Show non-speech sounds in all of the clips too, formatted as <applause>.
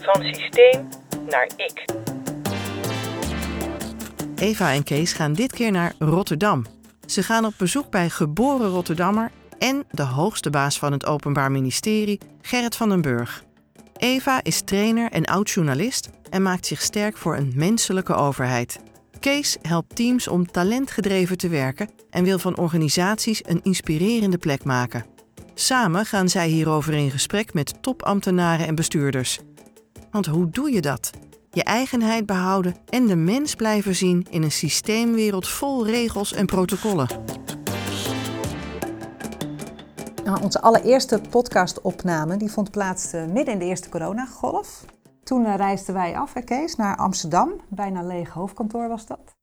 Van systeem naar ik. Eva en Kees gaan dit keer naar Rotterdam. Ze gaan op bezoek bij geboren Rotterdammer en de hoogste baas van het Openbaar Ministerie, Gerrit van den Burg. Eva is trainer en oud-journalist en maakt zich sterk voor een menselijke overheid. Kees helpt teams om talentgedreven te werken en wil van organisaties een inspirerende plek maken. Samen gaan zij hierover in gesprek met topambtenaren en bestuurders. Want hoe doe je dat? Je eigenheid behouden en de mens blijven zien in een systeemwereld vol regels en protocollen. Nou, onze allereerste podcastopname die vond plaats uh, midden in de eerste coronagolf. Toen uh, reisden wij af, hè, Kees, naar Amsterdam. Bijna leeg hoofdkantoor was dat.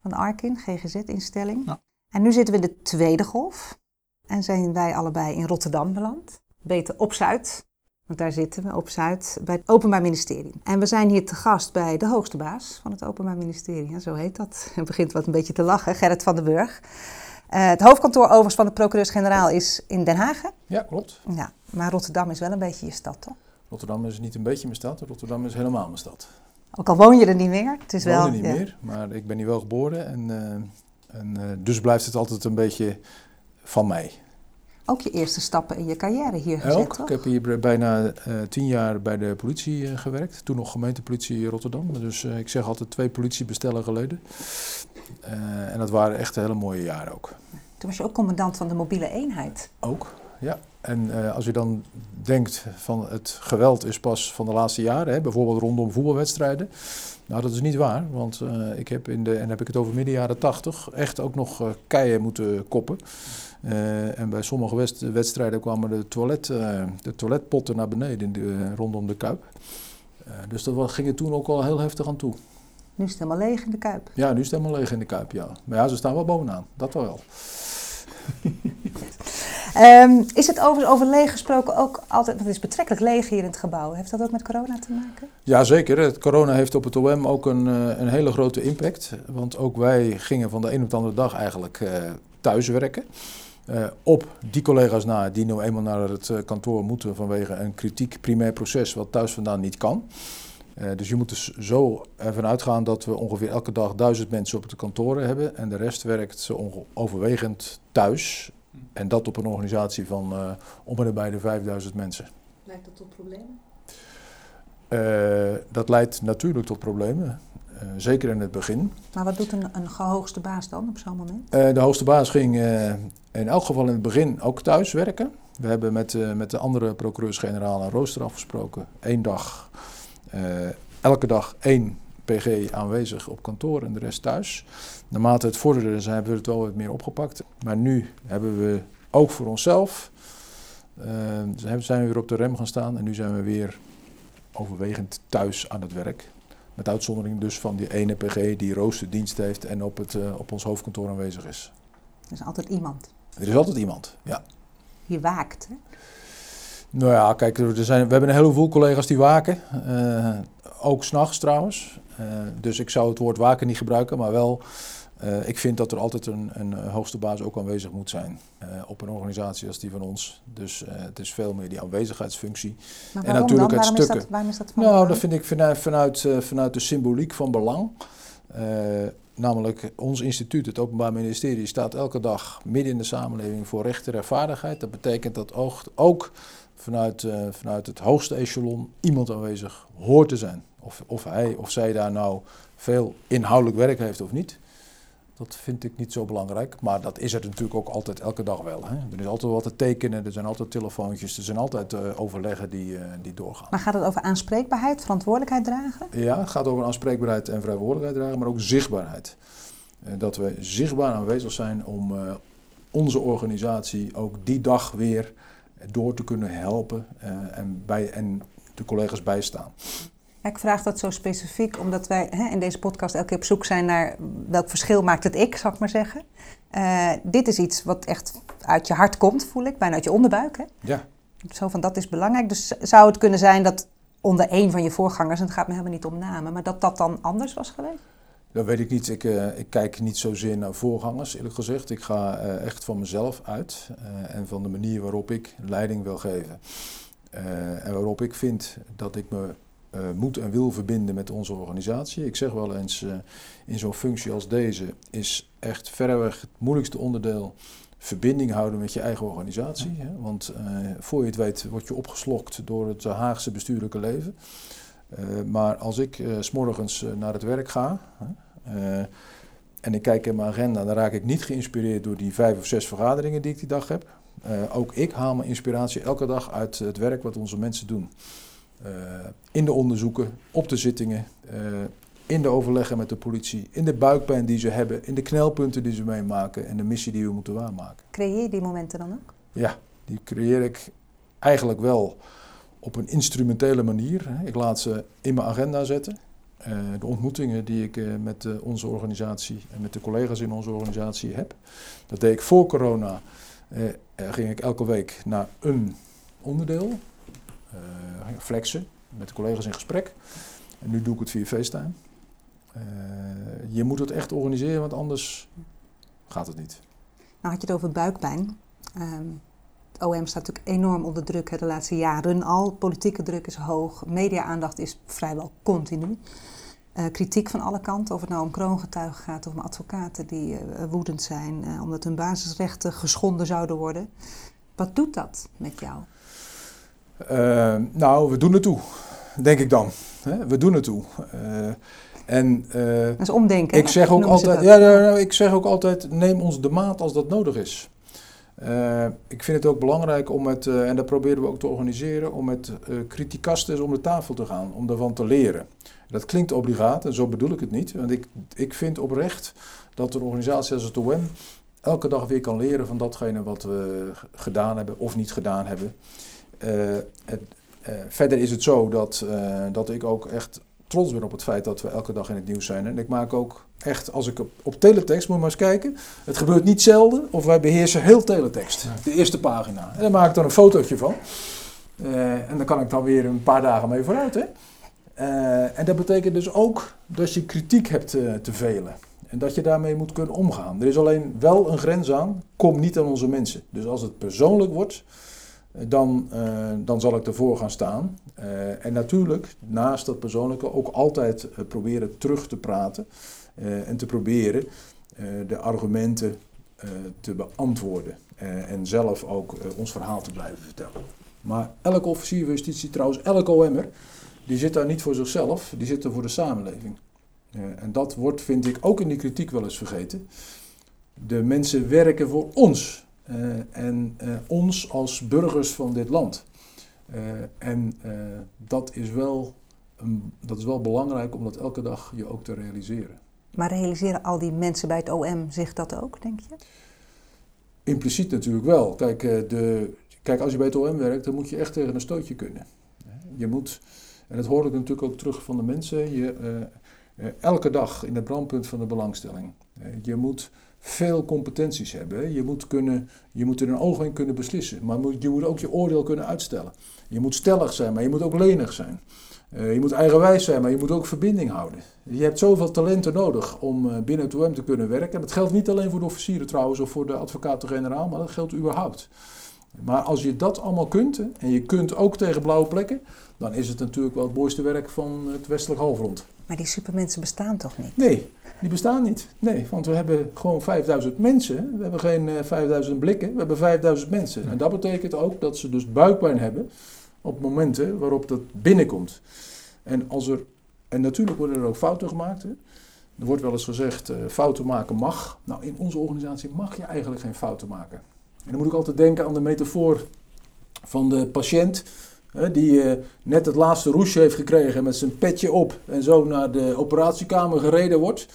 Van Arkin, GGZ-instelling. Ja. En nu zitten we in de tweede golf. En zijn wij allebei in Rotterdam beland. Beter op Zuid. Want daar zitten we op Zuid bij het Openbaar Ministerie. En we zijn hier te gast bij de hoogste baas van het Openbaar Ministerie. Ja, zo heet dat. <laughs> Het begint wat een beetje te lachen, Gerrit van den Burg. Uh, het hoofdkantoor overigens van de procureurs-generaal is in Den Haag. Ja, klopt. Ja, maar Rotterdam is wel een beetje je stad, toch? Rotterdam is niet een beetje mijn stad, Rotterdam is helemaal mijn stad. Ook al woon je er niet meer. Het is ik woon wel, er niet ja. meer, maar ik ben hier wel geboren. En, uh, en uh, dus blijft het altijd een beetje van mij. Ook je eerste stappen in je carrière hier gezet, Ook. toch? Ik heb hier bijna uh, tien jaar bij de politie uh, gewerkt. Toen nog gemeentepolitie Rotterdam. Dus uh, ik zeg altijd twee politiebestellen geleden. en dat waren echt hele mooie jaren ook. Toen was je ook commandant van de mobiele eenheid. Ook, ja. En als je dan denkt van het geweld is pas van de laatste jaren, hè, bijvoorbeeld rondom voetbalwedstrijden. Nou, dat is niet waar, want ik heb in de, en heb ik het over midden jaren tachtig, echt ook nog keien moeten koppen. Uh, en bij sommige west wedstrijden kwamen de, toilet, uh, de toiletpotten naar beneden in de, uh, rondom de kuip. dus dat ging er toen ook al heel heftig aan toe. Nu is het helemaal leeg in de kuip. Ja, nu is het helemaal leeg in de kuip, ja. Maar ja, ze staan wel bovenaan, dat wel. um, <laughs> is het over, over leeg gesproken ook altijd, want het is betrekkelijk leeg hier in het gebouw. Heeft dat ook met corona te maken? Ja, zeker. Het corona heeft op het OM ook een, een hele grote impact. Want ook wij gingen van de een op de andere dag eigenlijk thuiswerken. Uh, op die collega's na die nu eenmaal naar het uh, kantoor moeten vanwege een kritiek primair proces wat thuis vandaan niet kan. Uh, dus je moet dus zo ervan uitgaan dat we ongeveer elke dag duizend mensen op de kantoren hebben en de rest werkt overwegend thuis. En dat op een organisatie van om en bij de 5000 mensen. Leidt dat tot problemen? dat leidt natuurlijk tot problemen. Uh, zeker in het begin. Maar wat doet een, een hoogste baas dan op zo'n moment? Uh, de hoogste baas ging uh, in elk geval in het begin ook thuis werken. We hebben met, met de andere procureurs-generaal een rooster afgesproken. Eén dag, elke dag één PG aanwezig op kantoor en de rest thuis. Naarmate het vorderde zijn we het wel wat meer opgepakt. Maar nu hebben we ook voor onszelf, zijn we weer op de rem gaan staan en nu zijn we weer overwegend thuis aan het werk. Met uitzondering dus van die ene PG die roosterdienst heeft en op, het, uh, op ons hoofdkantoor aanwezig is. Er is altijd iemand. Er is altijd iemand, ja. Die waakt, hè? Nou ja, kijk, er zijn, we hebben een heleboel collega's die waken. Uh, ook s'nachts trouwens. Uh, dus ik zou het woord waken niet gebruiken, maar wel... Uh, ik vind dat er altijd een, een hoogste baas ook aanwezig moet zijn uh, op een organisatie als die van ons. Dus uh, het is veel meer die aanwezigheidsfunctie. Maar en natuurlijk dan? het waarom stukken. Is dat, waarom is dat van nou, dat vind ik vanuit, vanuit, vanuit de symboliek van belang. namelijk ons instituut, het Openbaar Ministerie, staat elke dag midden in de samenleving voor recht en rechtvaardigheid. Dat betekent dat ook, ook vanuit, vanuit het hoogste echelon iemand aanwezig hoort te zijn. Of, of hij of zij daar nou veel inhoudelijk werk heeft of niet. Dat vind ik niet zo belangrijk, maar dat is er natuurlijk ook altijd elke dag wel. Hè? Er is altijd wat te tekenen, er zijn altijd telefoontjes, er zijn altijd uh, overleggen die, uh, die doorgaan. Maar gaat het over aanspreekbaarheid, verantwoordelijkheid dragen? Ja, het gaat over aanspreekbaarheid en verantwoordelijkheid dragen, maar ook zichtbaarheid. Uh, dat we zichtbaar aanwezig zijn om onze organisatie ook die dag weer door te kunnen helpen en, bij, en de collega's bijstaan. Ik vraag dat zo specifiek omdat wij hè, in deze podcast elke keer op zoek zijn naar welk verschil maakt het ik, zal ik maar zeggen. Uh, dit is iets wat echt uit je hart komt, voel ik, bijna uit je onderbuik. Hè? Ja. Zo van dat is belangrijk. Dus zou het kunnen zijn dat onder één van je voorgangers, en het gaat me helemaal niet om namen, maar dat dat dan anders was geweest? Dat weet ik niet. Ik, uh, ik kijk niet zozeer naar voorgangers, eerlijk gezegd. Ik ga uh, echt van mezelf uit en van de manier waarop ik leiding wil geven. en waarop ik vind dat ik me uh, moet en wil verbinden met onze organisatie. Ik zeg wel eens, uh, in zo'n functie als deze is echt verreweg het moeilijkste onderdeel verbinding houden met je eigen organisatie. Hè? Want uh, voor je het weet word je opgeslokt door het Haagse bestuurlijke leven. maar als ik s s'morgens naar het werk ga en ik kijk in mijn agenda, dan raak ik niet geïnspireerd door die vijf of zes vergaderingen die ik die dag heb. ook ik haal mijn inspiratie elke dag uit het werk wat onze mensen doen. Uh, in de onderzoeken, op de zittingen, uh, in de overleggen met de politie, in de buikpijn die ze hebben, in de knelpunten die ze meemaken en de missie die we moeten waarmaken. Creëer je die momenten dan ook? Ja, die creëer ik eigenlijk wel op een instrumentele manier. Ik laat ze in mijn agenda zetten. Uh, de ontmoetingen die ik met onze organisatie en met de collega's in onze organisatie heb. Dat deed ik voor corona. ging ik elke week naar een onderdeel. Eh, flexen, met de collega's in gesprek. En nu doe ik het via FaceTime. Uh, je moet het echt organiseren, want anders gaat het niet. Nou had je het over buikpijn. Um, het OM staat natuurlijk enorm onder druk hè, de laatste jaren al. Politieke druk is hoog, media-aandacht is vrijwel continu. Uh, kritiek van alle kanten, of het nou om kroongetuigen gaat of om advocaten die woedend zijn omdat hun basisrechten geschonden zouden worden. Wat doet dat met jou? Uh, nou, we doen het toe, denk ik dan. We doen het toe. Uh, en, uh, dat is omdenken. Ik zeg, ook altijd, ja, nou, ik zeg ook altijd, neem ons de maat als dat nodig is. ik vind het ook belangrijk om met, en dat proberen we ook te organiseren, om met criticasters om de tafel te gaan, om daarvan te leren. Dat klinkt obligaat en zo bedoel ik het niet. Want ik, ik vind oprecht dat een organisatie als het OM elke dag weer kan leren van datgene wat we gedaan hebben of niet gedaan hebben. Uh, het, uh, verder is het zo dat, uh, dat ik ook echt trots ben op het feit dat we elke dag in het nieuws zijn. En ik maak ook echt, als ik op, op teletext, moet maar eens kijken. Het gebeurt niet zelden, of wij beheersen heel teletext. De eerste pagina. En daar maak ik dan een fotootje van. en dan kan ik dan weer een paar dagen mee vooruit. Hè? en dat betekent dus ook dat je kritiek hebt te velen. En dat je daarmee moet kunnen omgaan. Er is alleen wel een grens aan. Kom niet aan onze mensen. Dus als het persoonlijk wordt, dan, uh, dan zal ik ervoor gaan staan. Uh, en natuurlijk, naast dat persoonlijke, ook altijd uh, proberen terug te praten en te proberen de argumenten te beantwoorden. en zelf ook ons verhaal te blijven vertellen. Maar elke officier van justitie, trouwens elke OM'er, die zit daar niet voor zichzelf, die zit er voor de samenleving. en dat wordt, vind ik, ook in die kritiek wel eens vergeten. De mensen werken voor ons. Uh, en uh, ons als burgers van dit land. Uh, en dat, is wel, um, dat is wel belangrijk om dat elke dag je ook te realiseren. Maar realiseren al die mensen bij het OM zich dat ook, denk je? Impliciet natuurlijk wel. Kijk, de, kijk, als je bij het OM werkt, dan moet je echt tegen een stootje kunnen. Je moet, en dat hoor ik natuurlijk ook terug van de mensen, je, elke dag in het brandpunt van de belangstelling. je moet veel competenties hebben. Je moet, kunnen, je moet er een oog in kunnen beslissen, maar je moet ook je oordeel kunnen uitstellen. Je moet stellig zijn, maar je moet ook lenig zijn. Uh, je moet eigenwijs zijn, maar je moet ook verbinding houden. Je hebt zoveel talenten nodig om uh, binnen het OM te kunnen werken. En dat geldt niet alleen voor de officieren trouwens of voor de advocaten-generaal, maar dat geldt überhaupt. Maar als je dat allemaal kunt, en je kunt ook tegen blauwe plekken, dan is het natuurlijk wel het mooiste werk van het westelijk halfrond. Maar die supermensen bestaan toch niet? Nee, die bestaan niet. Nee, want we hebben gewoon 5000 mensen. We hebben geen uh, eh, 5000 blikken, we hebben 5000 mensen. En dat betekent ook dat ze dus buikpijn hebben op momenten waarop dat binnenkomt. En, als er, en natuurlijk worden er ook fouten gemaakt. Hè. Er wordt wel eens gezegd, uh, fouten maken mag. Nou, in onze organisatie mag je eigenlijk geen fouten maken. En dan moet ik altijd denken aan de metafoor van de patiënt die uh, net het laatste roesje heeft gekregen met zijn petje op en zo naar de operatiekamer gereden wordt.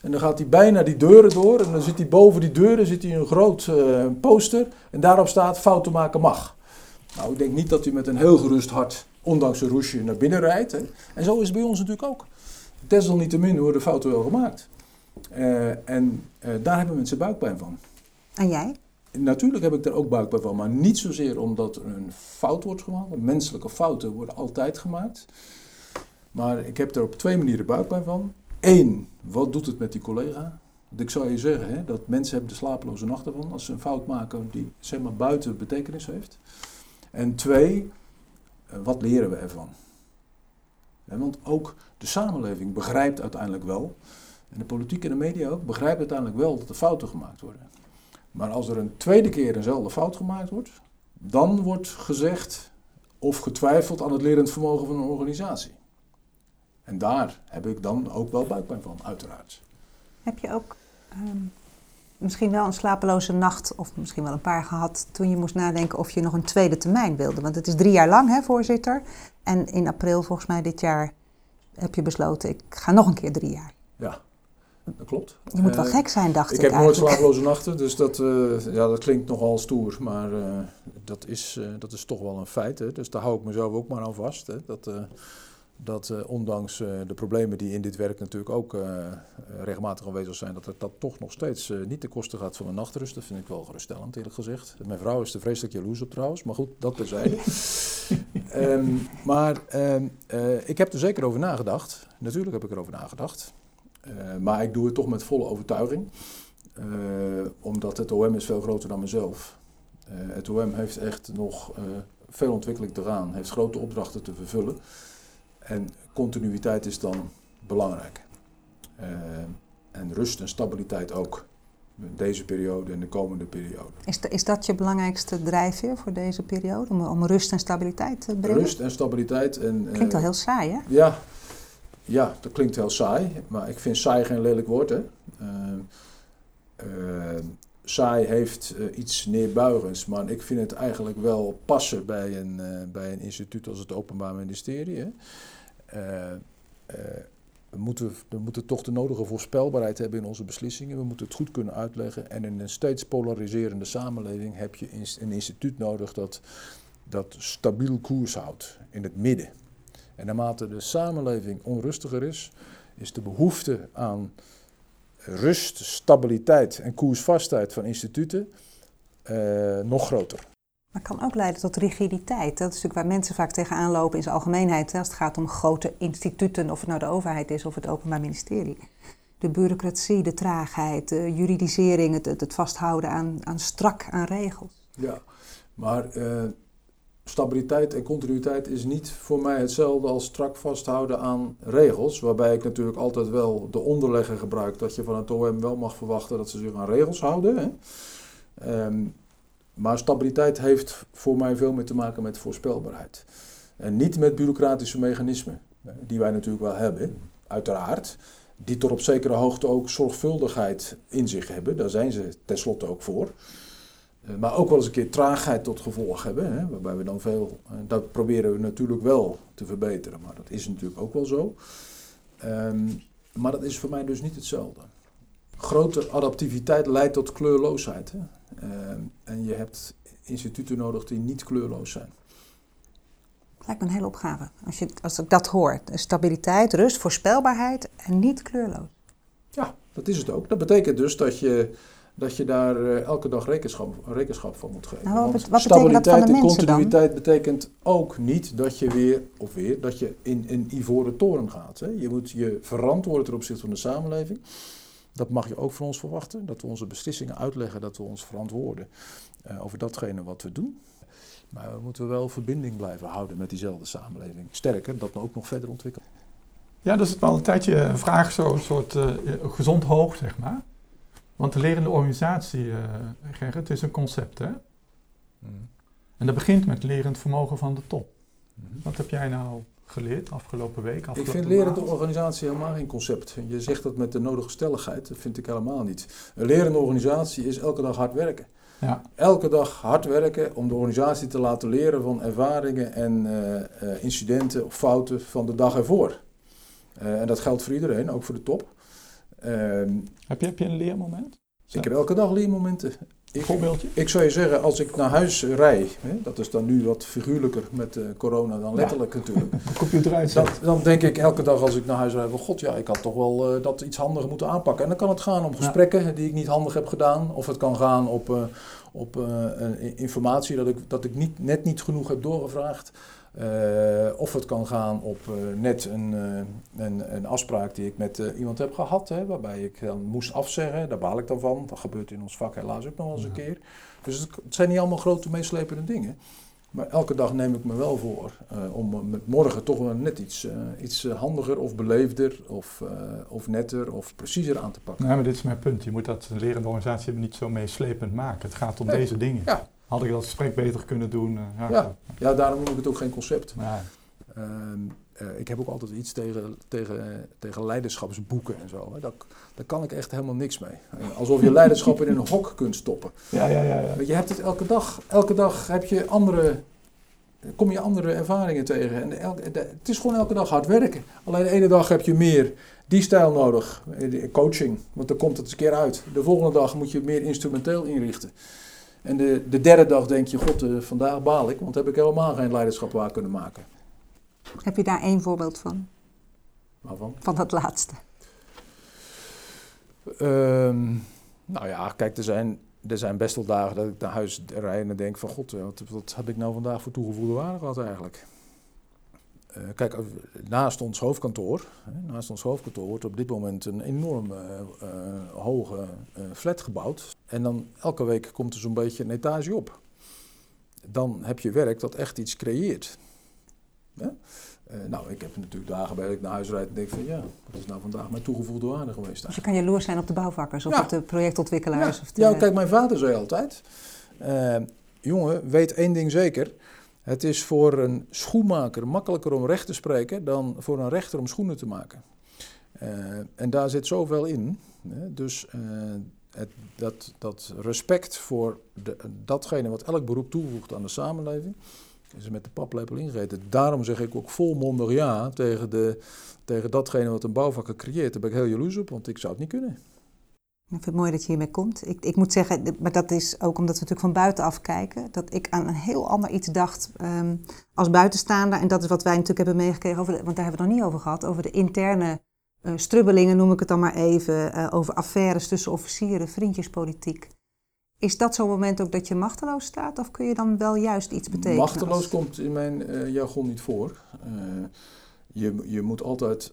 En dan gaat hij bijna die deuren door en dan zit hij boven die deuren zit hij een groot uh, poster en daarop staat fouten maken mag. Nou, ik denk niet dat u met een heel gerust hart, ondanks een roesje, naar binnen rijdt. Hè. En zo is het bij ons natuurlijk ook. Desalniettemin worden fouten wel gemaakt. Uh, en daar hebben mensen buikpijn van. En jij? Natuurlijk heb ik er ook buikpijn van, maar niet zozeer omdat er een fout wordt gemaakt. Menselijke fouten worden altijd gemaakt. Maar ik heb er op twee manieren buikpijn van. Eén, wat doet het met die collega? Want ik zou je zeggen hè, dat mensen hebben de slapeloze nachten van als ze een fout maken die zeg maar buiten betekenis heeft. En twee, eh, wat leren we ervan? Want ook de samenleving begrijpt uiteindelijk wel, en de politiek en de media ook, begrijpen uiteindelijk wel dat er fouten gemaakt worden. Maar als er een tweede keer eenzelfde fout gemaakt wordt, dan wordt gezegd of getwijfeld aan het lerend vermogen van een organisatie. En daar heb ik dan ook wel buikpijn van, uiteraard. Heb je ook ehm, misschien wel een slapeloze nacht, of misschien wel een paar gehad, toen je moest nadenken of je nog een tweede termijn wilde? Want het is drie jaar lang, hè, voorzitter. En in april, volgens mij dit jaar, heb je besloten, ik ga nog een keer drie jaar. Ja, dat klopt. Je moet wel Eh, gek zijn, dacht ik, Ik heb nooit slaaploze nachten, dus dat, eh, ja, dat klinkt nogal stoer. Maar eh, dat, is, dat is toch wel een feit. Hè? Dus daar hou ik mezelf ook maar aan vast. Hè? Dat, dat ondanks de problemen die in dit werk natuurlijk ook regelmatig aanwezig zijn, dat het dat toch nog steeds niet ten koste gaat van mijn nachtrust. Dat vind ik wel geruststellend, eerlijk gezegd. Mijn vrouw is er vreselijk jaloers op trouwens, maar goed, dat terzijde. <laughs> Ehm maar ehm, eh, ik heb er zeker over nagedacht. Natuurlijk heb ik erover nagedacht. Eh, maar ik doe het toch met volle overtuiging. Eh, omdat het OM is veel groter dan mezelf. Eh, het OM heeft echt nog veel ontwikkeling te gaan, heeft grote opdrachten te vervullen. En continuïteit is dan belangrijk. En rust en stabiliteit ook. Deze periode en de komende periode. Is, is dat je belangrijkste drijfveer voor deze periode? Om, om rust en stabiliteit te brengen? Rust en stabiliteit. En, Klinkt eh, heel saai, hè? Ja, ja, dat klinkt heel saai, maar ik vind saai geen lelijk woord. Hè. Eh, eh, saai heeft eh, iets neerbuigends, maar ik vind het eigenlijk wel passen bij een, bij een instituut als het Openbaar Ministerie. Hè. We, moeten, we moeten toch de nodige voorspelbaarheid hebben in onze beslissingen. We moeten het goed kunnen uitleggen. En in een steeds polariserende samenleving heb je een instituut nodig dat, dat stabiel koers houdt in het midden. En naarmate de samenleving onrustiger is, is de behoefte aan rust, stabiliteit en koersvastheid van instituten eh, nog groter. Maar kan ook leiden tot rigiditeit. Dat is natuurlijk waar mensen vaak tegenaan lopen in zijn algemeenheid. Als het gaat om grote instituten, of het nou de overheid is of het Openbaar Ministerie. De bureaucratie, de traagheid, de juridisering, het, het het vasthouden aan, aan strak aan regels. Ja, maar eh, stabiliteit en continuïteit is niet voor mij hetzelfde als strak vasthouden aan regels. Waarbij ik natuurlijk altijd wel de onderlegger gebruik dat je van het OM wel mag verwachten dat ze zich aan regels houden. Hè. Ehm, maar stabiliteit heeft voor mij veel meer te maken met voorspelbaarheid. En niet met bureaucratische mechanismen, eh, die wij natuurlijk wel hebben, uiteraard. Die tot op zekere hoogte ook zorgvuldigheid in zich hebben. Daar zijn ze tenslotte ook voor. Eh, Maar ook wel eens een keer traagheid tot gevolg hebben. Hè, waarbij we dan veel. eh, dat proberen we natuurlijk wel te verbeteren. Maar dat is natuurlijk ook wel zo. Ehm, maar dat is voor mij dus niet hetzelfde. Grote adaptiviteit leidt tot kleurloosheid. Hè. Ehm, en je hebt instituten nodig die niet kleurloos zijn. Lijkt me een hele opgave. Als, je, als ik dat hoor. Stabiliteit, rust, voorspelbaarheid en niet kleurloos. Ja, dat is het ook. Dat betekent dus dat je, dat je daar eh, elke dag rekenschap, rekenschap van moet geven. Nou, wat Want bet- wat betekent dat van de stabiliteit en mensen dan? continuïteit betekent ook niet dat je weer, of weer, dat je in een ivoren toren gaat. Hè. Je moet je verantwoorden ten opzichte van de samenleving. Dat mag je ook van ons verwachten. Dat we onze beslissingen uitleggen, dat we ons verantwoorden eh, over datgene wat we doen. Maar we moeten wel verbinding blijven houden met diezelfde samenleving. Sterker, dat we ook nog verder ontwikkelen. Ja, dat is wel een tijdje een vraag, zo'n soort eh, gezond hoog, zeg maar. Want de lerende organisatie, eh Gerrit, is een concept, hè? En dat begint met lerend vermogen van de top. Wat heb jij nou geleerd afgelopen week? Ik Afgelopen vind lerende organisatie helemaal geen concept. Je zegt dat met de nodige stelligheid, dat vind ik helemaal niet. Een lerende organisatie is elke dag hard werken. Ja, Elke dag hard werken om de organisatie te laten leren van ervaringen en eh, eh, incidenten of fouten van de dag ervoor. Eh, en dat geldt voor iedereen, ook voor de top. Ehm, heb je, heb je een leermoment? ik heb elke dag leermomenten. Ik, voorbeeldje? ik zou je zeggen, als ik naar huis rij, hè, dat is dan nu wat figuurlijker met eh, corona dan letterlijk natuurlijk. <laughs> Computer Dan, denk ik elke dag als ik naar huis rijd, van god ja, ik had toch wel eh, dat iets handiger moeten aanpakken. En dan kan het gaan om gesprekken die ik niet handig heb gedaan. Of het kan gaan op, eh, op informatie dat ik, dat ik niet, net niet genoeg heb doorgevraagd. Eh, of het kan gaan op eh, net een, eh, een, een afspraak die ik met iemand heb gehad, hè, waarbij ik dan moest afzeggen. Daar baal ik dan van. Dat gebeurt in ons vak helaas ook nog eens een keer. Dus het, het zijn niet allemaal grote meeslepende dingen. Maar elke dag neem ik me wel voor uh, om met morgen toch wel net iets, uh, iets handiger of beleefder of, uh, of netter of preciezer aan te pakken. Nee, maar dit is mijn punt. Je moet dat een lerende organisatie niet zo meeslepend maken. Het gaat om nee. deze dingen. Ja. Had ik dat gesprek beter kunnen doen? ja, ja. ja, daarom noem ik het ook geen concept. Nee. Uh, ik heb ook altijd iets tegen, tegen, tegen leiderschapsboeken en zo. Hè. Daar, daar kan ik echt helemaal niks mee. Alsof je leiderschap in een <laughs> hok kunt stoppen. Ja, ja, ja, ja. Je hebt het elke dag. Elke dag heb je andere, kom je andere ervaringen tegen. En elke, het is gewoon elke dag hard werken. Alleen de ene dag heb je meer die stijl nodig, coaching, want dan komt het eens een keer uit. De volgende dag moet je meer instrumenteel inrichten. En de, de derde dag denk je, god, uh, vandaag baal ik, want heb ik helemaal geen leiderschap waar kunnen maken. Heb je daar één voorbeeld van? Waarvan? Van dat laatste. Um, nou ja, kijk, er zijn, er zijn best wel dagen dat ik naar huis rijd en denk van... God, wat, wat heb ik nou vandaag voor toegevoegde waarde gehad eigenlijk? Uh, kijk, naast ons hoofdkantoor, hè, naast ons hoofdkantoor wordt op dit moment een enorm uh, hoge flat gebouwd. En dan elke week komt er zo'n beetje een etage op. Dan heb je werk dat echt iets creëert. Ja? Uh, nou, ik heb natuurlijk dagen bij dat ik naar huis rijd en denk van ja, wat is nou vandaag mijn toegevoegde waarde geweest? Dus je kan jaloers zijn op de bouwvakkers of ja. op de projectontwikkelaars? Ja, of de... ja kijk, mijn vader zei altijd, uh, jongen, weet één ding zeker. Het is voor een schoenmaker makkelijker om recht te spreken dan voor een rechter om schoenen te maken. Uh, en daar zit zoveel in. Hè? Dus het, dat, dat respect voor de, datgene wat elk beroep toevoegt aan de samenleving is met de paplepel ingegeten. Daarom zeg ik ook volmondig ja tegen, de, tegen datgene wat een bouwvakker creëert. Daar ben ik heel jaloers op, want ik zou het niet kunnen. Ik vind het mooi dat je hiermee komt. Ik, ik moet zeggen, maar dat is ook omdat we natuurlijk van buitenaf kijken, dat ik aan een heel ander iets dacht um, als buitenstaander. En dat is wat wij natuurlijk hebben meegekregen, over de, want daar hebben we het nog niet over gehad, over de interne uh, strubbelingen, noem ik het dan maar even, uh, over affaires tussen officieren, vriendjespolitiek. Is dat zo'n moment ook dat je machteloos staat? Of kun je dan wel juist iets betekenen? Machteloos komt in mijn uh, jargon niet voor. Je, je moet altijd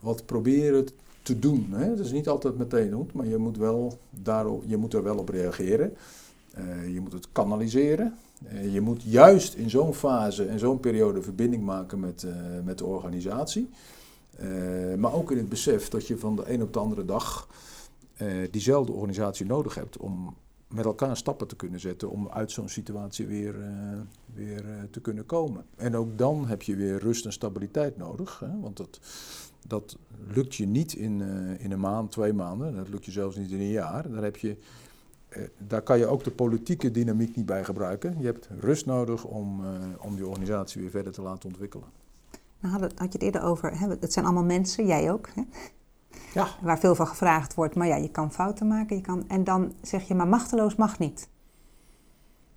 wat proberen te doen. Hè? Het is niet altijd meteen goed, maar je moet, wel daarop, je moet er wel op reageren. je moet het kanaliseren. je moet juist in zo'n fase en zo'n periode verbinding maken met, met de organisatie. maar ook in het besef dat je van de een op de andere dag diezelfde organisatie nodig hebt om met elkaar stappen te kunnen zetten om uit zo'n situatie weer, weer te kunnen komen. En ook dan heb je weer rust en stabiliteit nodig, hè? want dat, dat lukt je niet in, in een maand, twee maanden, dat lukt je zelfs niet in een jaar. Daar, heb je, daar kan je ook de politieke dynamiek niet bij gebruiken. Je hebt rust nodig om, om die organisatie weer verder te laten ontwikkelen. Nou, had, had je het eerder over, hè? het zijn allemaal mensen, jij ook. Hè? Ja. Waar veel van gevraagd wordt, maar ja, je kan fouten maken. Je kan, en dan zeg je, maar machteloos mag niet.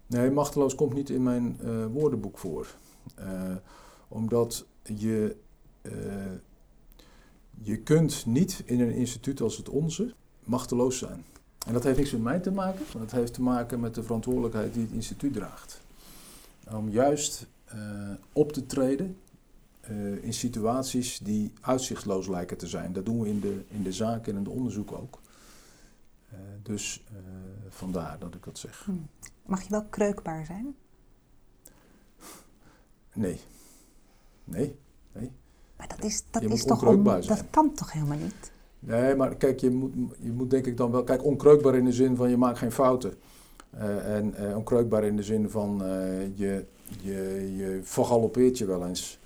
Nee, machteloos komt niet in mijn uh, woordenboek voor. Uh, omdat je, uh, je kunt niet in een instituut als het onze machteloos zijn. En dat heeft niks met mij te maken, maar dat heeft te maken met de verantwoordelijkheid die het instituut draagt. Om juist op te treden uh, in situaties die uitzichtloos lijken te zijn. Dat doen we in de, in de zaak en in het onderzoek ook. Uh, dus vandaar dat ik dat zeg. Hm. Mag je wel kreukbaar zijn? Nee. Nee. nee. Maar dat is, dat is toch on, dat kan toch helemaal niet? Nee, maar kijk, je moet, je moet denk ik dan wel... Kijk, onkreukbaar in de zin van je maakt geen fouten. en onkreukbaar in de zin van je, je, je vergalopeert je wel eens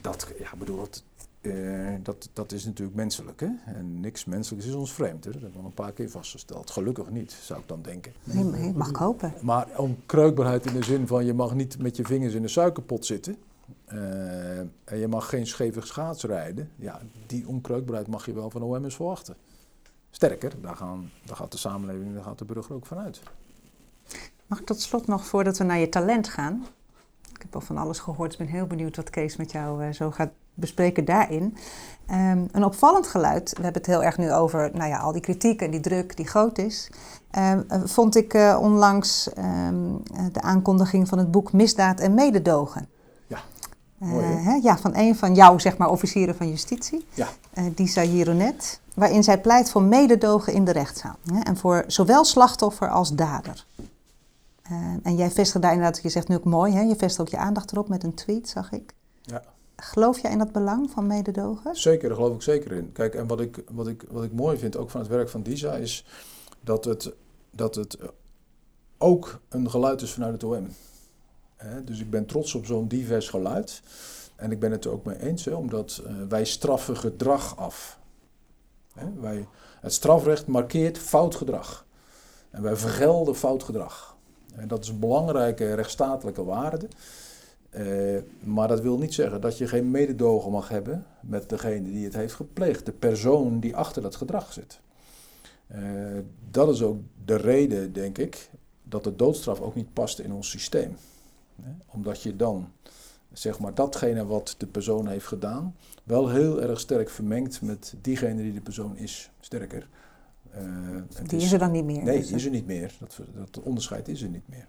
dat, ja, bedoel, dat, uh, dat, dat is natuurlijk menselijk. Hè? En niks menselijks is ons vreemd. Hè? Dat hebben we al een paar keer vastgesteld. Gelukkig niet, zou ik dan denken. Nee, nee mag ik hopen. Maar onkreukbaarheid in de zin van je mag niet met je vingers in de suikerpot zitten. Uh, en je mag geen schevig schaats rijden. Ja, die onkreukbaarheid mag je wel van OMS verwachten. Sterker, daar, gaan, daar gaat de samenleving, daar gaat de burger ook vanuit. Mag ik tot slot nog, voordat we naar je talent gaan, ik heb al van alles gehoord, ik ben heel benieuwd wat Kees met jou uh, zo gaat bespreken daarin. Um, een opvallend geluid, we hebben het heel erg nu over nou ja, al die kritiek en die druk die groot is. Um, vond ik onlangs um, de aankondiging van het boek Misdaad en Mededogen. Uh, hè? Ja, van een van jouw zeg maar, officieren van justitie, ja. Disa Jironet, waarin zij pleit voor mededogen in de rechtszaal. Hè? En voor zowel slachtoffer als dader. Eh, en jij vestigt daar inderdaad, je zegt nu ook mooi, hè? je vestigt ook je aandacht erop met een tweet, zag ik. Ja. Geloof jij in dat belang van mededogers? Zeker, daar geloof ik zeker in. Kijk, en wat ik, wat ik, wat ik mooi vind ook van het werk van DISA is dat het, dat het ook een geluid is vanuit het OM. Dus ik ben trots op zo'n divers geluid. En ik ben het er ook mee eens, omdat uh, wij straffen gedrag af. Wij, het strafrecht markeert fout gedrag. En wij vergelden fout gedrag. En dat is een belangrijke rechtsstatelijke waarde. Uh, maar dat wil niet zeggen dat je geen mededogen mag hebben met degene die het heeft gepleegd, de persoon die achter dat gedrag zit. Uh, dat is ook de reden, denk ik, dat de doodstraf ook niet past in ons systeem. Omdat je dan, zeg maar, datgene wat de persoon heeft gedaan, wel heel erg sterk vermengt met diegene die de persoon is. Sterker. Uh, die is, is, er dan niet meer? Nee, dus die is er niet meer. Dat, dat onderscheid is er niet meer.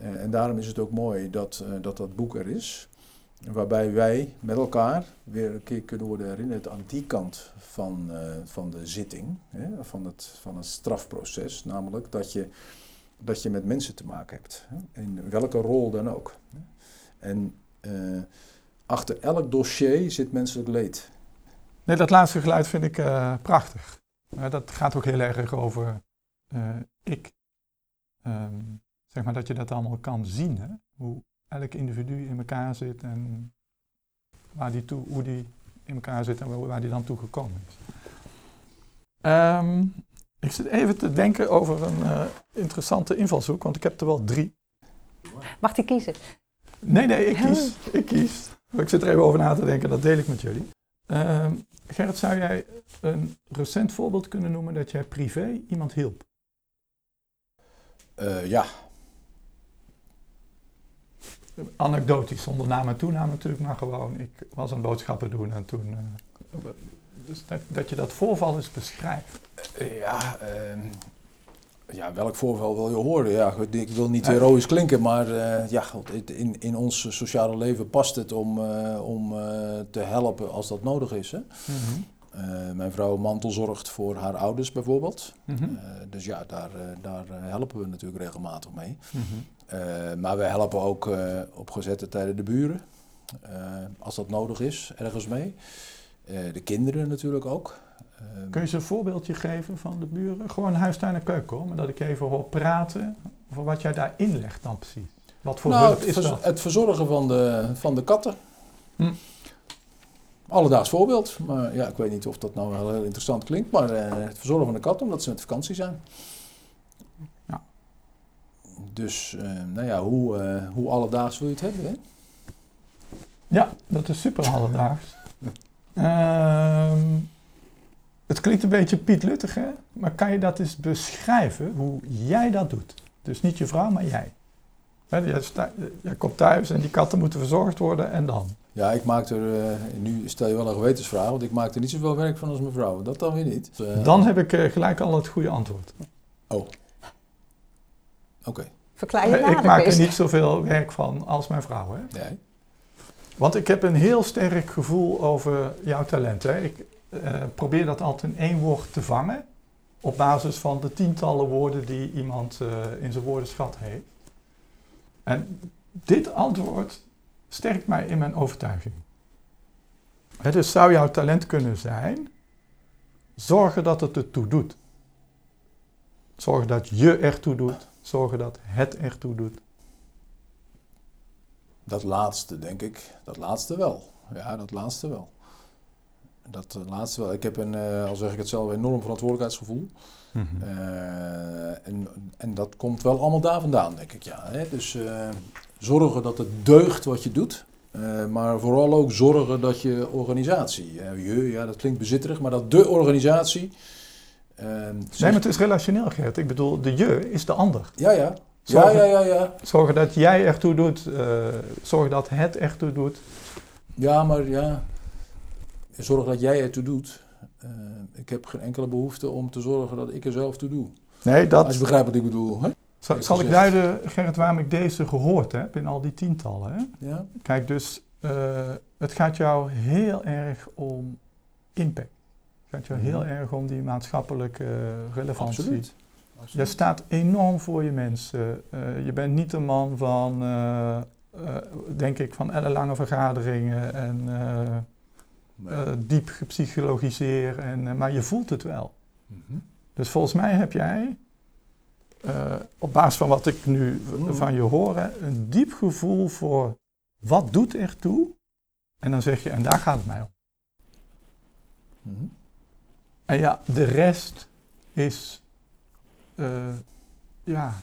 Uh, en daarom is het ook mooi dat, uh, dat dat boek er is. Waarbij wij met elkaar weer een keer kunnen worden herinnerd aan die kant van, van de zitting, hè, van, het, van het strafproces. Namelijk dat je dat je met mensen te maken hebt. In welke rol dan ook. En uh, achter elk dossier zit menselijk leed. Nee, dat laatste geluid vind ik uh, prachtig. Dat gaat ook heel erg over ik. Um, zeg maar dat je dat allemaal kan zien. Hè? Hoe elk individu in elkaar zit en waar die hoe die in elkaar zit en waar die dan toe gekomen is. Um, ik zit even te denken over een uh, interessante invalshoek, want ik heb er wel drie. Mag hij kiezen? Nee, nee, ik kies. Ik kies. Ik zit er even over na te denken, dat deel ik met jullie. Uh, Gerrit, zou jij een recent voorbeeld kunnen noemen dat jij privé iemand hielp? Uh, ja. Anekdotisch, zonder naam en toenaam natuurlijk, maar gewoon, ik was een boodschappen doen en toen dus dat, dat je dat voorval eens beschrijft. Ja, uh, ja, welk voorval wil je horen? Ja, ik wil niet heroïs klinken, maar uh, ja, in, in ons sociale leven past het om, uh, om uh, te helpen als dat nodig is. Hè? Mm -hmm. mijn vrouw mantelzorgt voor haar ouders bijvoorbeeld. Mm -hmm. dus ja, daar, daar helpen we natuurlijk regelmatig mee. Mm -hmm. maar we helpen ook op gezette tijden de buren. als dat nodig is, ergens mee. Eh, de kinderen natuurlijk ook. Ehm, Kun je ze een voorbeeldje geven van de buren? Gewoon huistuin en keuken hoor, maar dat ik even hoor praten over wat jij daar inlegt dan precies. Wat voor nou, hulp is het dat? Het verzorgen van de, van de katten. Hm. Alledaags voorbeeld, maar ja, ik weet niet of dat nou wel heel interessant klinkt, maar uh, het verzorgen van de katten omdat ze met vakantie zijn. Ja. Dus, uh, nou ja, hoe, uh, hoe alledaags wil je het hebben, hè? Ja, dat is super alledaags. Uh, het klinkt een beetje Piet Luttig, hè? Maar kan je dat eens beschrijven, hoe jij dat doet? Dus niet je vrouw, maar jij. He, jij, sta, jij komt thuis en die katten moeten verzorgd worden en dan? Ja, ik maak er, uh, nu stel je wel een gewetensvraag, want ik maak er niet zoveel werk van als mijn vrouw. Dat dan weer niet. Uh, dan heb ik uh, gelijk al het goede antwoord. Oh. Oké. Okay. Verklaar je Ik maak er niet zoveel werk van als mijn vrouw, hè? Nee. Want ik heb een heel sterk gevoel over jouw talent. Hè. Ik uh, probeer dat altijd in één woord te vangen. Op basis van de tientallen woorden die iemand uh, in zijn woordenschat heeft. En dit antwoord sterkt mij in mijn overtuiging. Hè, dus zou jouw talent kunnen zijn, zorgen dat het ertoe doet. Zorgen dat je ertoe doet. Zorgen dat het ertoe doet. Dat laatste, denk ik. Dat laatste wel. Ja, dat laatste wel. Dat uh, laatste wel. Ik heb een, uh, al zeg ik het zelf, enorm verantwoordelijkheidsgevoel. Mm -hmm. uh, en, en dat komt wel allemaal daar vandaan, denk ik. Ja, hè? Dus zorgen dat het deugt wat je doet. maar vooral ook zorgen dat je organisatie, je, ja, dat klinkt bezitterig, maar dat de organisatie. nee, maar het is relationeel, Gert. Ik bedoel, de je is de ander. Ja, ja. Zorgen, ja, ja, ja, ja. Zorgen dat jij ertoe doet. Uh, zorgen dat het ertoe doet. Ja, maar ja. Zorg dat jij ertoe doet. Uh, ik heb geen enkele behoefte om te zorgen dat ik er zelf toe doe. Nee, dat... Als je begrijpt wat ik bedoel. Hè? Zal, zal ik duiden, Gerrit, waarom ik deze gehoord heb in al die tientallen? Hè? Ja. Kijk, dus uh, het gaat jou heel erg om impact. Het gaat jou mm -hmm. heel erg om die maatschappelijke relevantie. Absoluut. Je staat enorm voor je mensen. Eh, je bent niet een man van, eh, denk ik, van ellenlange vergaderingen en Nee. diep gepsychologiseerd. En, maar je voelt het wel. Mhm. Dus volgens mij heb jij, op basis van wat ik nu van je hoor, een diep gevoel voor wat doet er toe. En dan zeg je, en daar gaat het mij om. Mhm. En ja, de rest is, ja,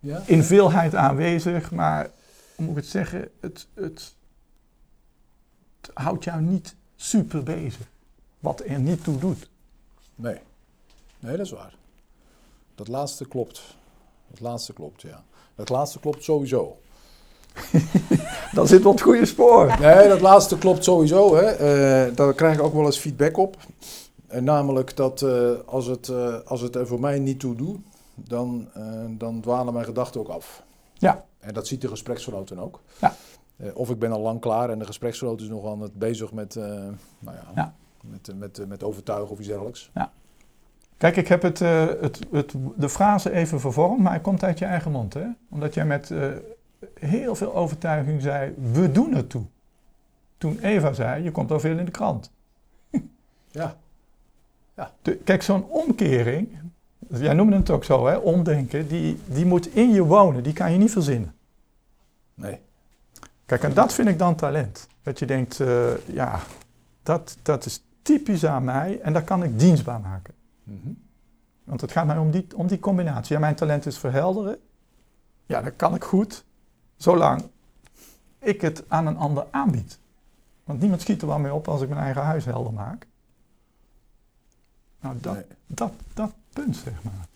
Ja? in veelheid aanwezig, maar hoe moet ik het zeggen, het, het, het houdt jou niet super bezig. Wat er niet toe doet. Nee. Nee, dat is waar. Dat laatste klopt. Dat laatste klopt, ja. Dat laatste klopt sowieso. <laughs> Dan zit op het goede spoor. Nee, dat laatste klopt sowieso. Hè. Eh, daar krijg ik ook wel eens feedback op. En namelijk dat eh, als, het, eh, als het er voor mij niet toe doet, dan, eh, dan dwalen mijn gedachten ook af. Ja. En dat ziet de gespreksgenoten ook. Ja. Of ik ben al lang klaar en de gespreksgenoot is nog aan het bezig met, nou ja, Ja. Met, met, met overtuigen of iets dergelijks. Kijk, ik heb het, het, het, de frase even vervormd, maar hij komt uit je eigen mond. Hè? Omdat jij met heel veel overtuiging zei, we doen het toe. Toen Eva zei, je komt al veel in de krant. Ja. De- kijk, zo'n omkering, jij noemde het ook zo, hè, omdenken, die, die moet in je wonen, die kan je niet verzinnen. Nee. Kijk, en dat vind ik dan talent. Dat je denkt, eh, ja, dat, dat is typisch aan mij en dat kan ik dienstbaar maken. Mhm. Want het gaat mij om die, om die combinatie. Ja, mijn talent is verhelderen. Ja, dat kan ik goed, zolang ik het aan een ander aanbied. Want niemand schiet er wel mee op als ik mijn eigen huis helder maak. Nou, dat, Nee. dat, dat punt, zeg maar.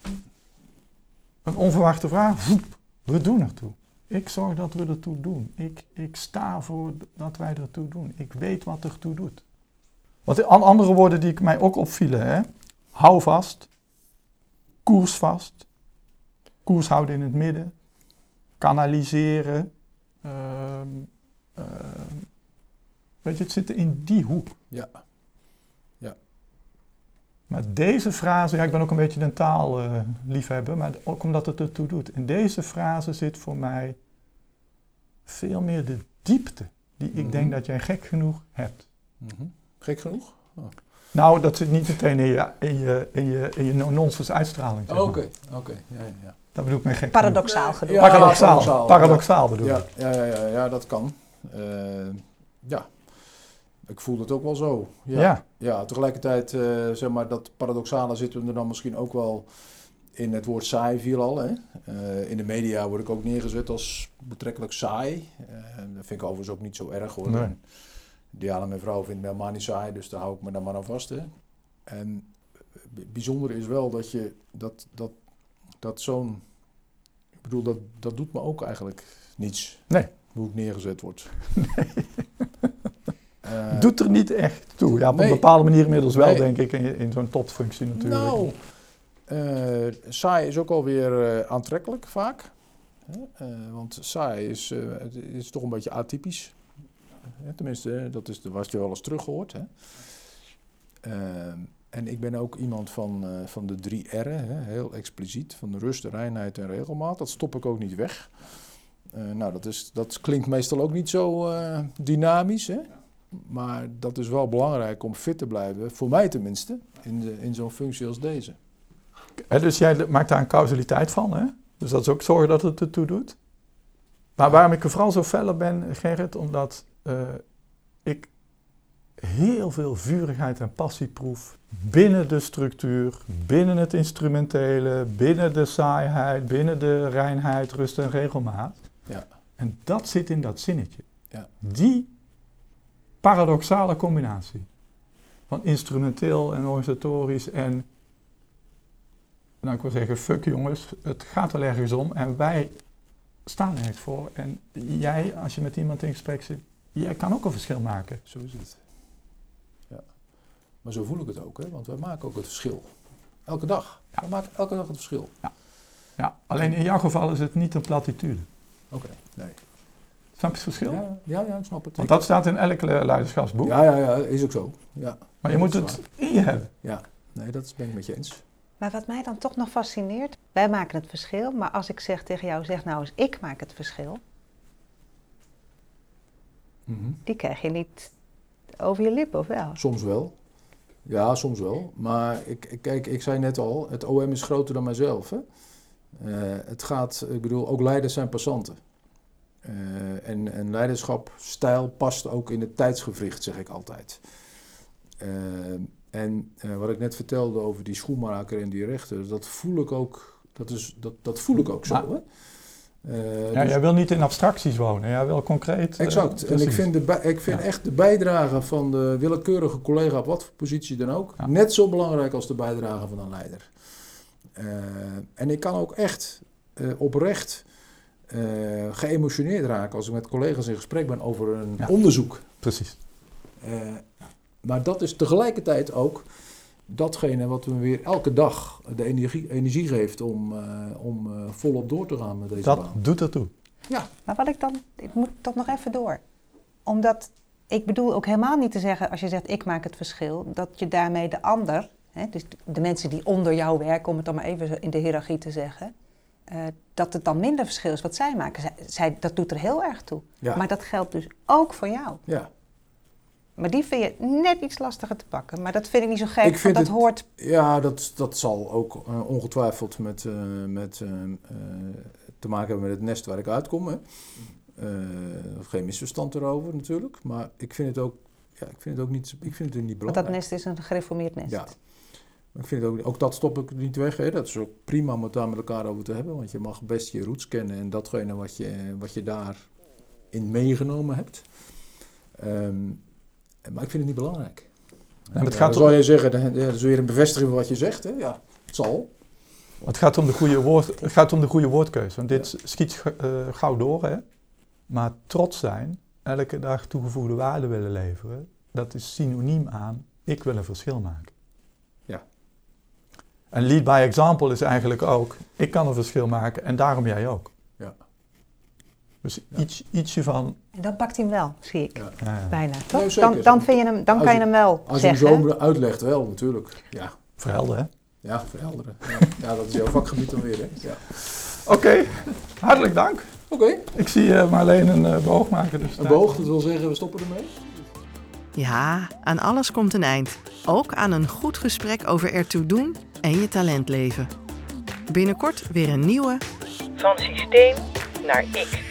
Een onverwachte vraag, we doen ertoe. Ik zorg dat we ertoe doen. Ik, ik sta voor dat wij ertoe doen. Ik weet wat ertoe doet. Wat an- andere woorden die ik mij ook opvielen, hè? hou vast, koers vast, koers houden in het midden, kanaliseren. ehm, ehm, weet je, het zit in die hoek. Ja. Maar deze frase, ja, ik ben ook een beetje een taalliefhebber, maar ook omdat het ertoe doet. In deze frase zit voor mij veel meer de diepte die ik Mhm. denk dat jij gek genoeg hebt. Mhm. Gek genoeg? Nou, dat zit niet meteen in je, in je, in je, in je nonsens uitstraling. Oké, oké. Ja, ja, ja. Dat bedoel ik met gek. Paradoxaal genoeg. Ja, paradoxaal. paradoxaal, Paradoxaal, bedoel Ja, ik. ja, ja, ja, ja, dat kan. Eh, ja, ik voel het ook wel zo. Ja, Ja. ja. tegelijkertijd, eh, zeg maar, dat paradoxale zitten we er dan misschien ook wel in het woord saai viel al. Hè? Eh, in de media word ik ook neergezet als betrekkelijk saai. Eh, dat vind ik overigens ook niet zo erg hoor. Nee. Diana, mijn vrouw, vindt me helemaal niet saai, dus daar hou ik me dan maar aan vast. Hè? En bijzonder is wel dat je dat, dat, dat zo'n. Ik bedoel, dat, dat doet me ook eigenlijk niets. Nee. Hoe ik neergezet word. <laughs> <laughs> Eh, Doet er niet echt toe. Ja, op nee. een bepaalde manier inmiddels wel, Nee. denk ik, in, in zo'n topfunctie natuurlijk. Nou, eh, saai is ook alweer eh aantrekkelijk vaak. Eh, want saai is, eh, het is toch een beetje atypisch. Eh, tenminste, eh, dat is de, wat je wel eens teruggehoord. Hè? En ik ben ook iemand van, eh, van de drie R'en, hè? heel expliciet. Van de rust, reinheid en regelmaat. Dat stop ik ook niet weg. Eh, nou, dat, is, dat klinkt meestal ook niet zo eh, dynamisch. Hè? Maar dat is wel belangrijk om fit te blijven, voor mij tenminste, in, de, in zo'n functie als deze. Dus jij maakt daar een causaliteit van, hè? Dus dat is ook zorgen dat het ertoe doet. Maar waarom ik er vooral zo feller ben, Gerrit, omdat eh, ik heel veel vurigheid en passie proef binnen de structuur, binnen het instrumentele, binnen de saaiheid, binnen de reinheid, rust en regelmaat. Ja. En dat zit in dat zinnetje. Ja. Die paradoxale combinatie van instrumenteel en organisatorisch en nou, ik wil zeggen, fuck jongens, het gaat wel ergens om en wij staan ergens voor. En jij, als je met iemand in gesprek zit, jij kan ook een verschil maken. Zo is het. Ja. Maar zo voel ik het ook, hè? want wij maken ook het verschil. Elke dag. Ja. We maken elke dag het verschil. Ja, alleen in jouw geval is het niet een platitude. Oké, nee. Snap je het verschil? Ja, ja, ja, ik snap het. Want dat staat in elk le- leiderschapsboek. Ja, ja, ja, is ook zo. Ja. maar je moet het in je hebben. Nee, dat ben ik met je eens. Maar wat mij dan toch nog fascineert, wij maken het verschil, maar als ik zeg tegen jou, zeg nou eens, ik maak het verschil, Mhm. die krijg je niet over je lippen, of wel? Soms wel. Ja, soms wel. Maar ik, ik- kijk, ik zei net al, het OM is groter dan mijzelf. Hè? Eh, het gaat, ik bedoel, ook leiders zijn passanten. Eh, en, en leiderschapstijl past ook in het tijdsgevricht, zeg ik altijd. Eh, en eh, wat ik net vertelde over die schoenmaker en die rechter, dat voel ik ook, dat, is, dat, dat voel ik ook zo. Maar- Hè? Ja, dus- jij wil niet in abstracties wonen, jij wil concreet. Exact. en ik vind, de, ik vind Ja. echt de bijdrage van de willekeurige collega, op wat voor positie dan ook, Ja. net zo belangrijk als de bijdrage van een leider. En ik kan ook echt oprecht eh, geëmotioneerd raken als ik met collega's in gesprek ben over een Ja. onderzoek. Precies. Eh, maar dat is tegelijkertijd ook datgene wat me weer elke dag de energie, energie geeft om, eh, om eh, volop door te gaan met deze Dat baan. doet ertoe. Maar wat ik dan, ik moet toch nog even door. Omdat, ik bedoel ook helemaal niet te zeggen, als je zegt ik maak het verschil, dat je daarmee de ander, hè, dus de mensen die onder jou werken, om het dan maar even in de hiërarchie te zeggen, eh, dat het dan minder verschil is wat zij maken. Zij, zij, dat doet er heel erg toe. Ja. Maar dat geldt dus ook voor jou. ja. Maar die vind je net iets lastiger te pakken. Maar dat vind ik niet zo gek, Ik vind want dat het- hoort... Ja, dat, dat zal ook eh, ongetwijfeld met, eh, met, te maken hebben met het nest waar ik uitkom. Hè. Geen misverstand erover natuurlijk. Maar ik vind het ook, ja, ik vind het ook niet, ik vind het niet Want belangrijk. dat nest is een gereformeerd nest. Ja. Ik vind ook, ook dat stop ik niet weg. Hè. Dat is ook prima om het daar met elkaar over te hebben. Want je mag best je roots kennen en datgene wat je, wat je daarin meegenomen hebt. Ehm, maar ik vind het niet belangrijk. En het Ja, gaat zou je zeggen, dat ja, dat is weer een bevestiging van wat je zegt. Hè? Ja, het zal. Het gaat om de goede, woord, het gaat om de goede woordkeuze. Want dit schiet eh, gauw door, hè. Maar trots zijn, elke dag toegevoegde waarde willen leveren, dat is synoniem aan ik wil een verschil maken. Ja. En lead by example is eigenlijk ook, ik kan een verschil maken en daarom jij ook. Ja. Dus Ja. iets, ietsje van, En dan pakt hij hem wel, zie ik. Ja. eh, Bijna, toch? Nee, dan, dan, vind je hem, dan Als kan je je- hem wel Als je hem zo uitlegt, wel natuurlijk. Ja, verhelder, hè. ja verhelderen. Ja. ja, dat is jouw vakgebied dan weer. Hè? Ja. Oké, hartelijk dank. Oké, Ik zie eh Marleen een eh, boog maken. Dus een boog, dat wil zeggen we stoppen ermee. Ja, aan alles komt een eind. Ook aan een goed gesprek over ertoe doen en je talent leven. Binnenkort weer een nieuwe Van systeem naar ik.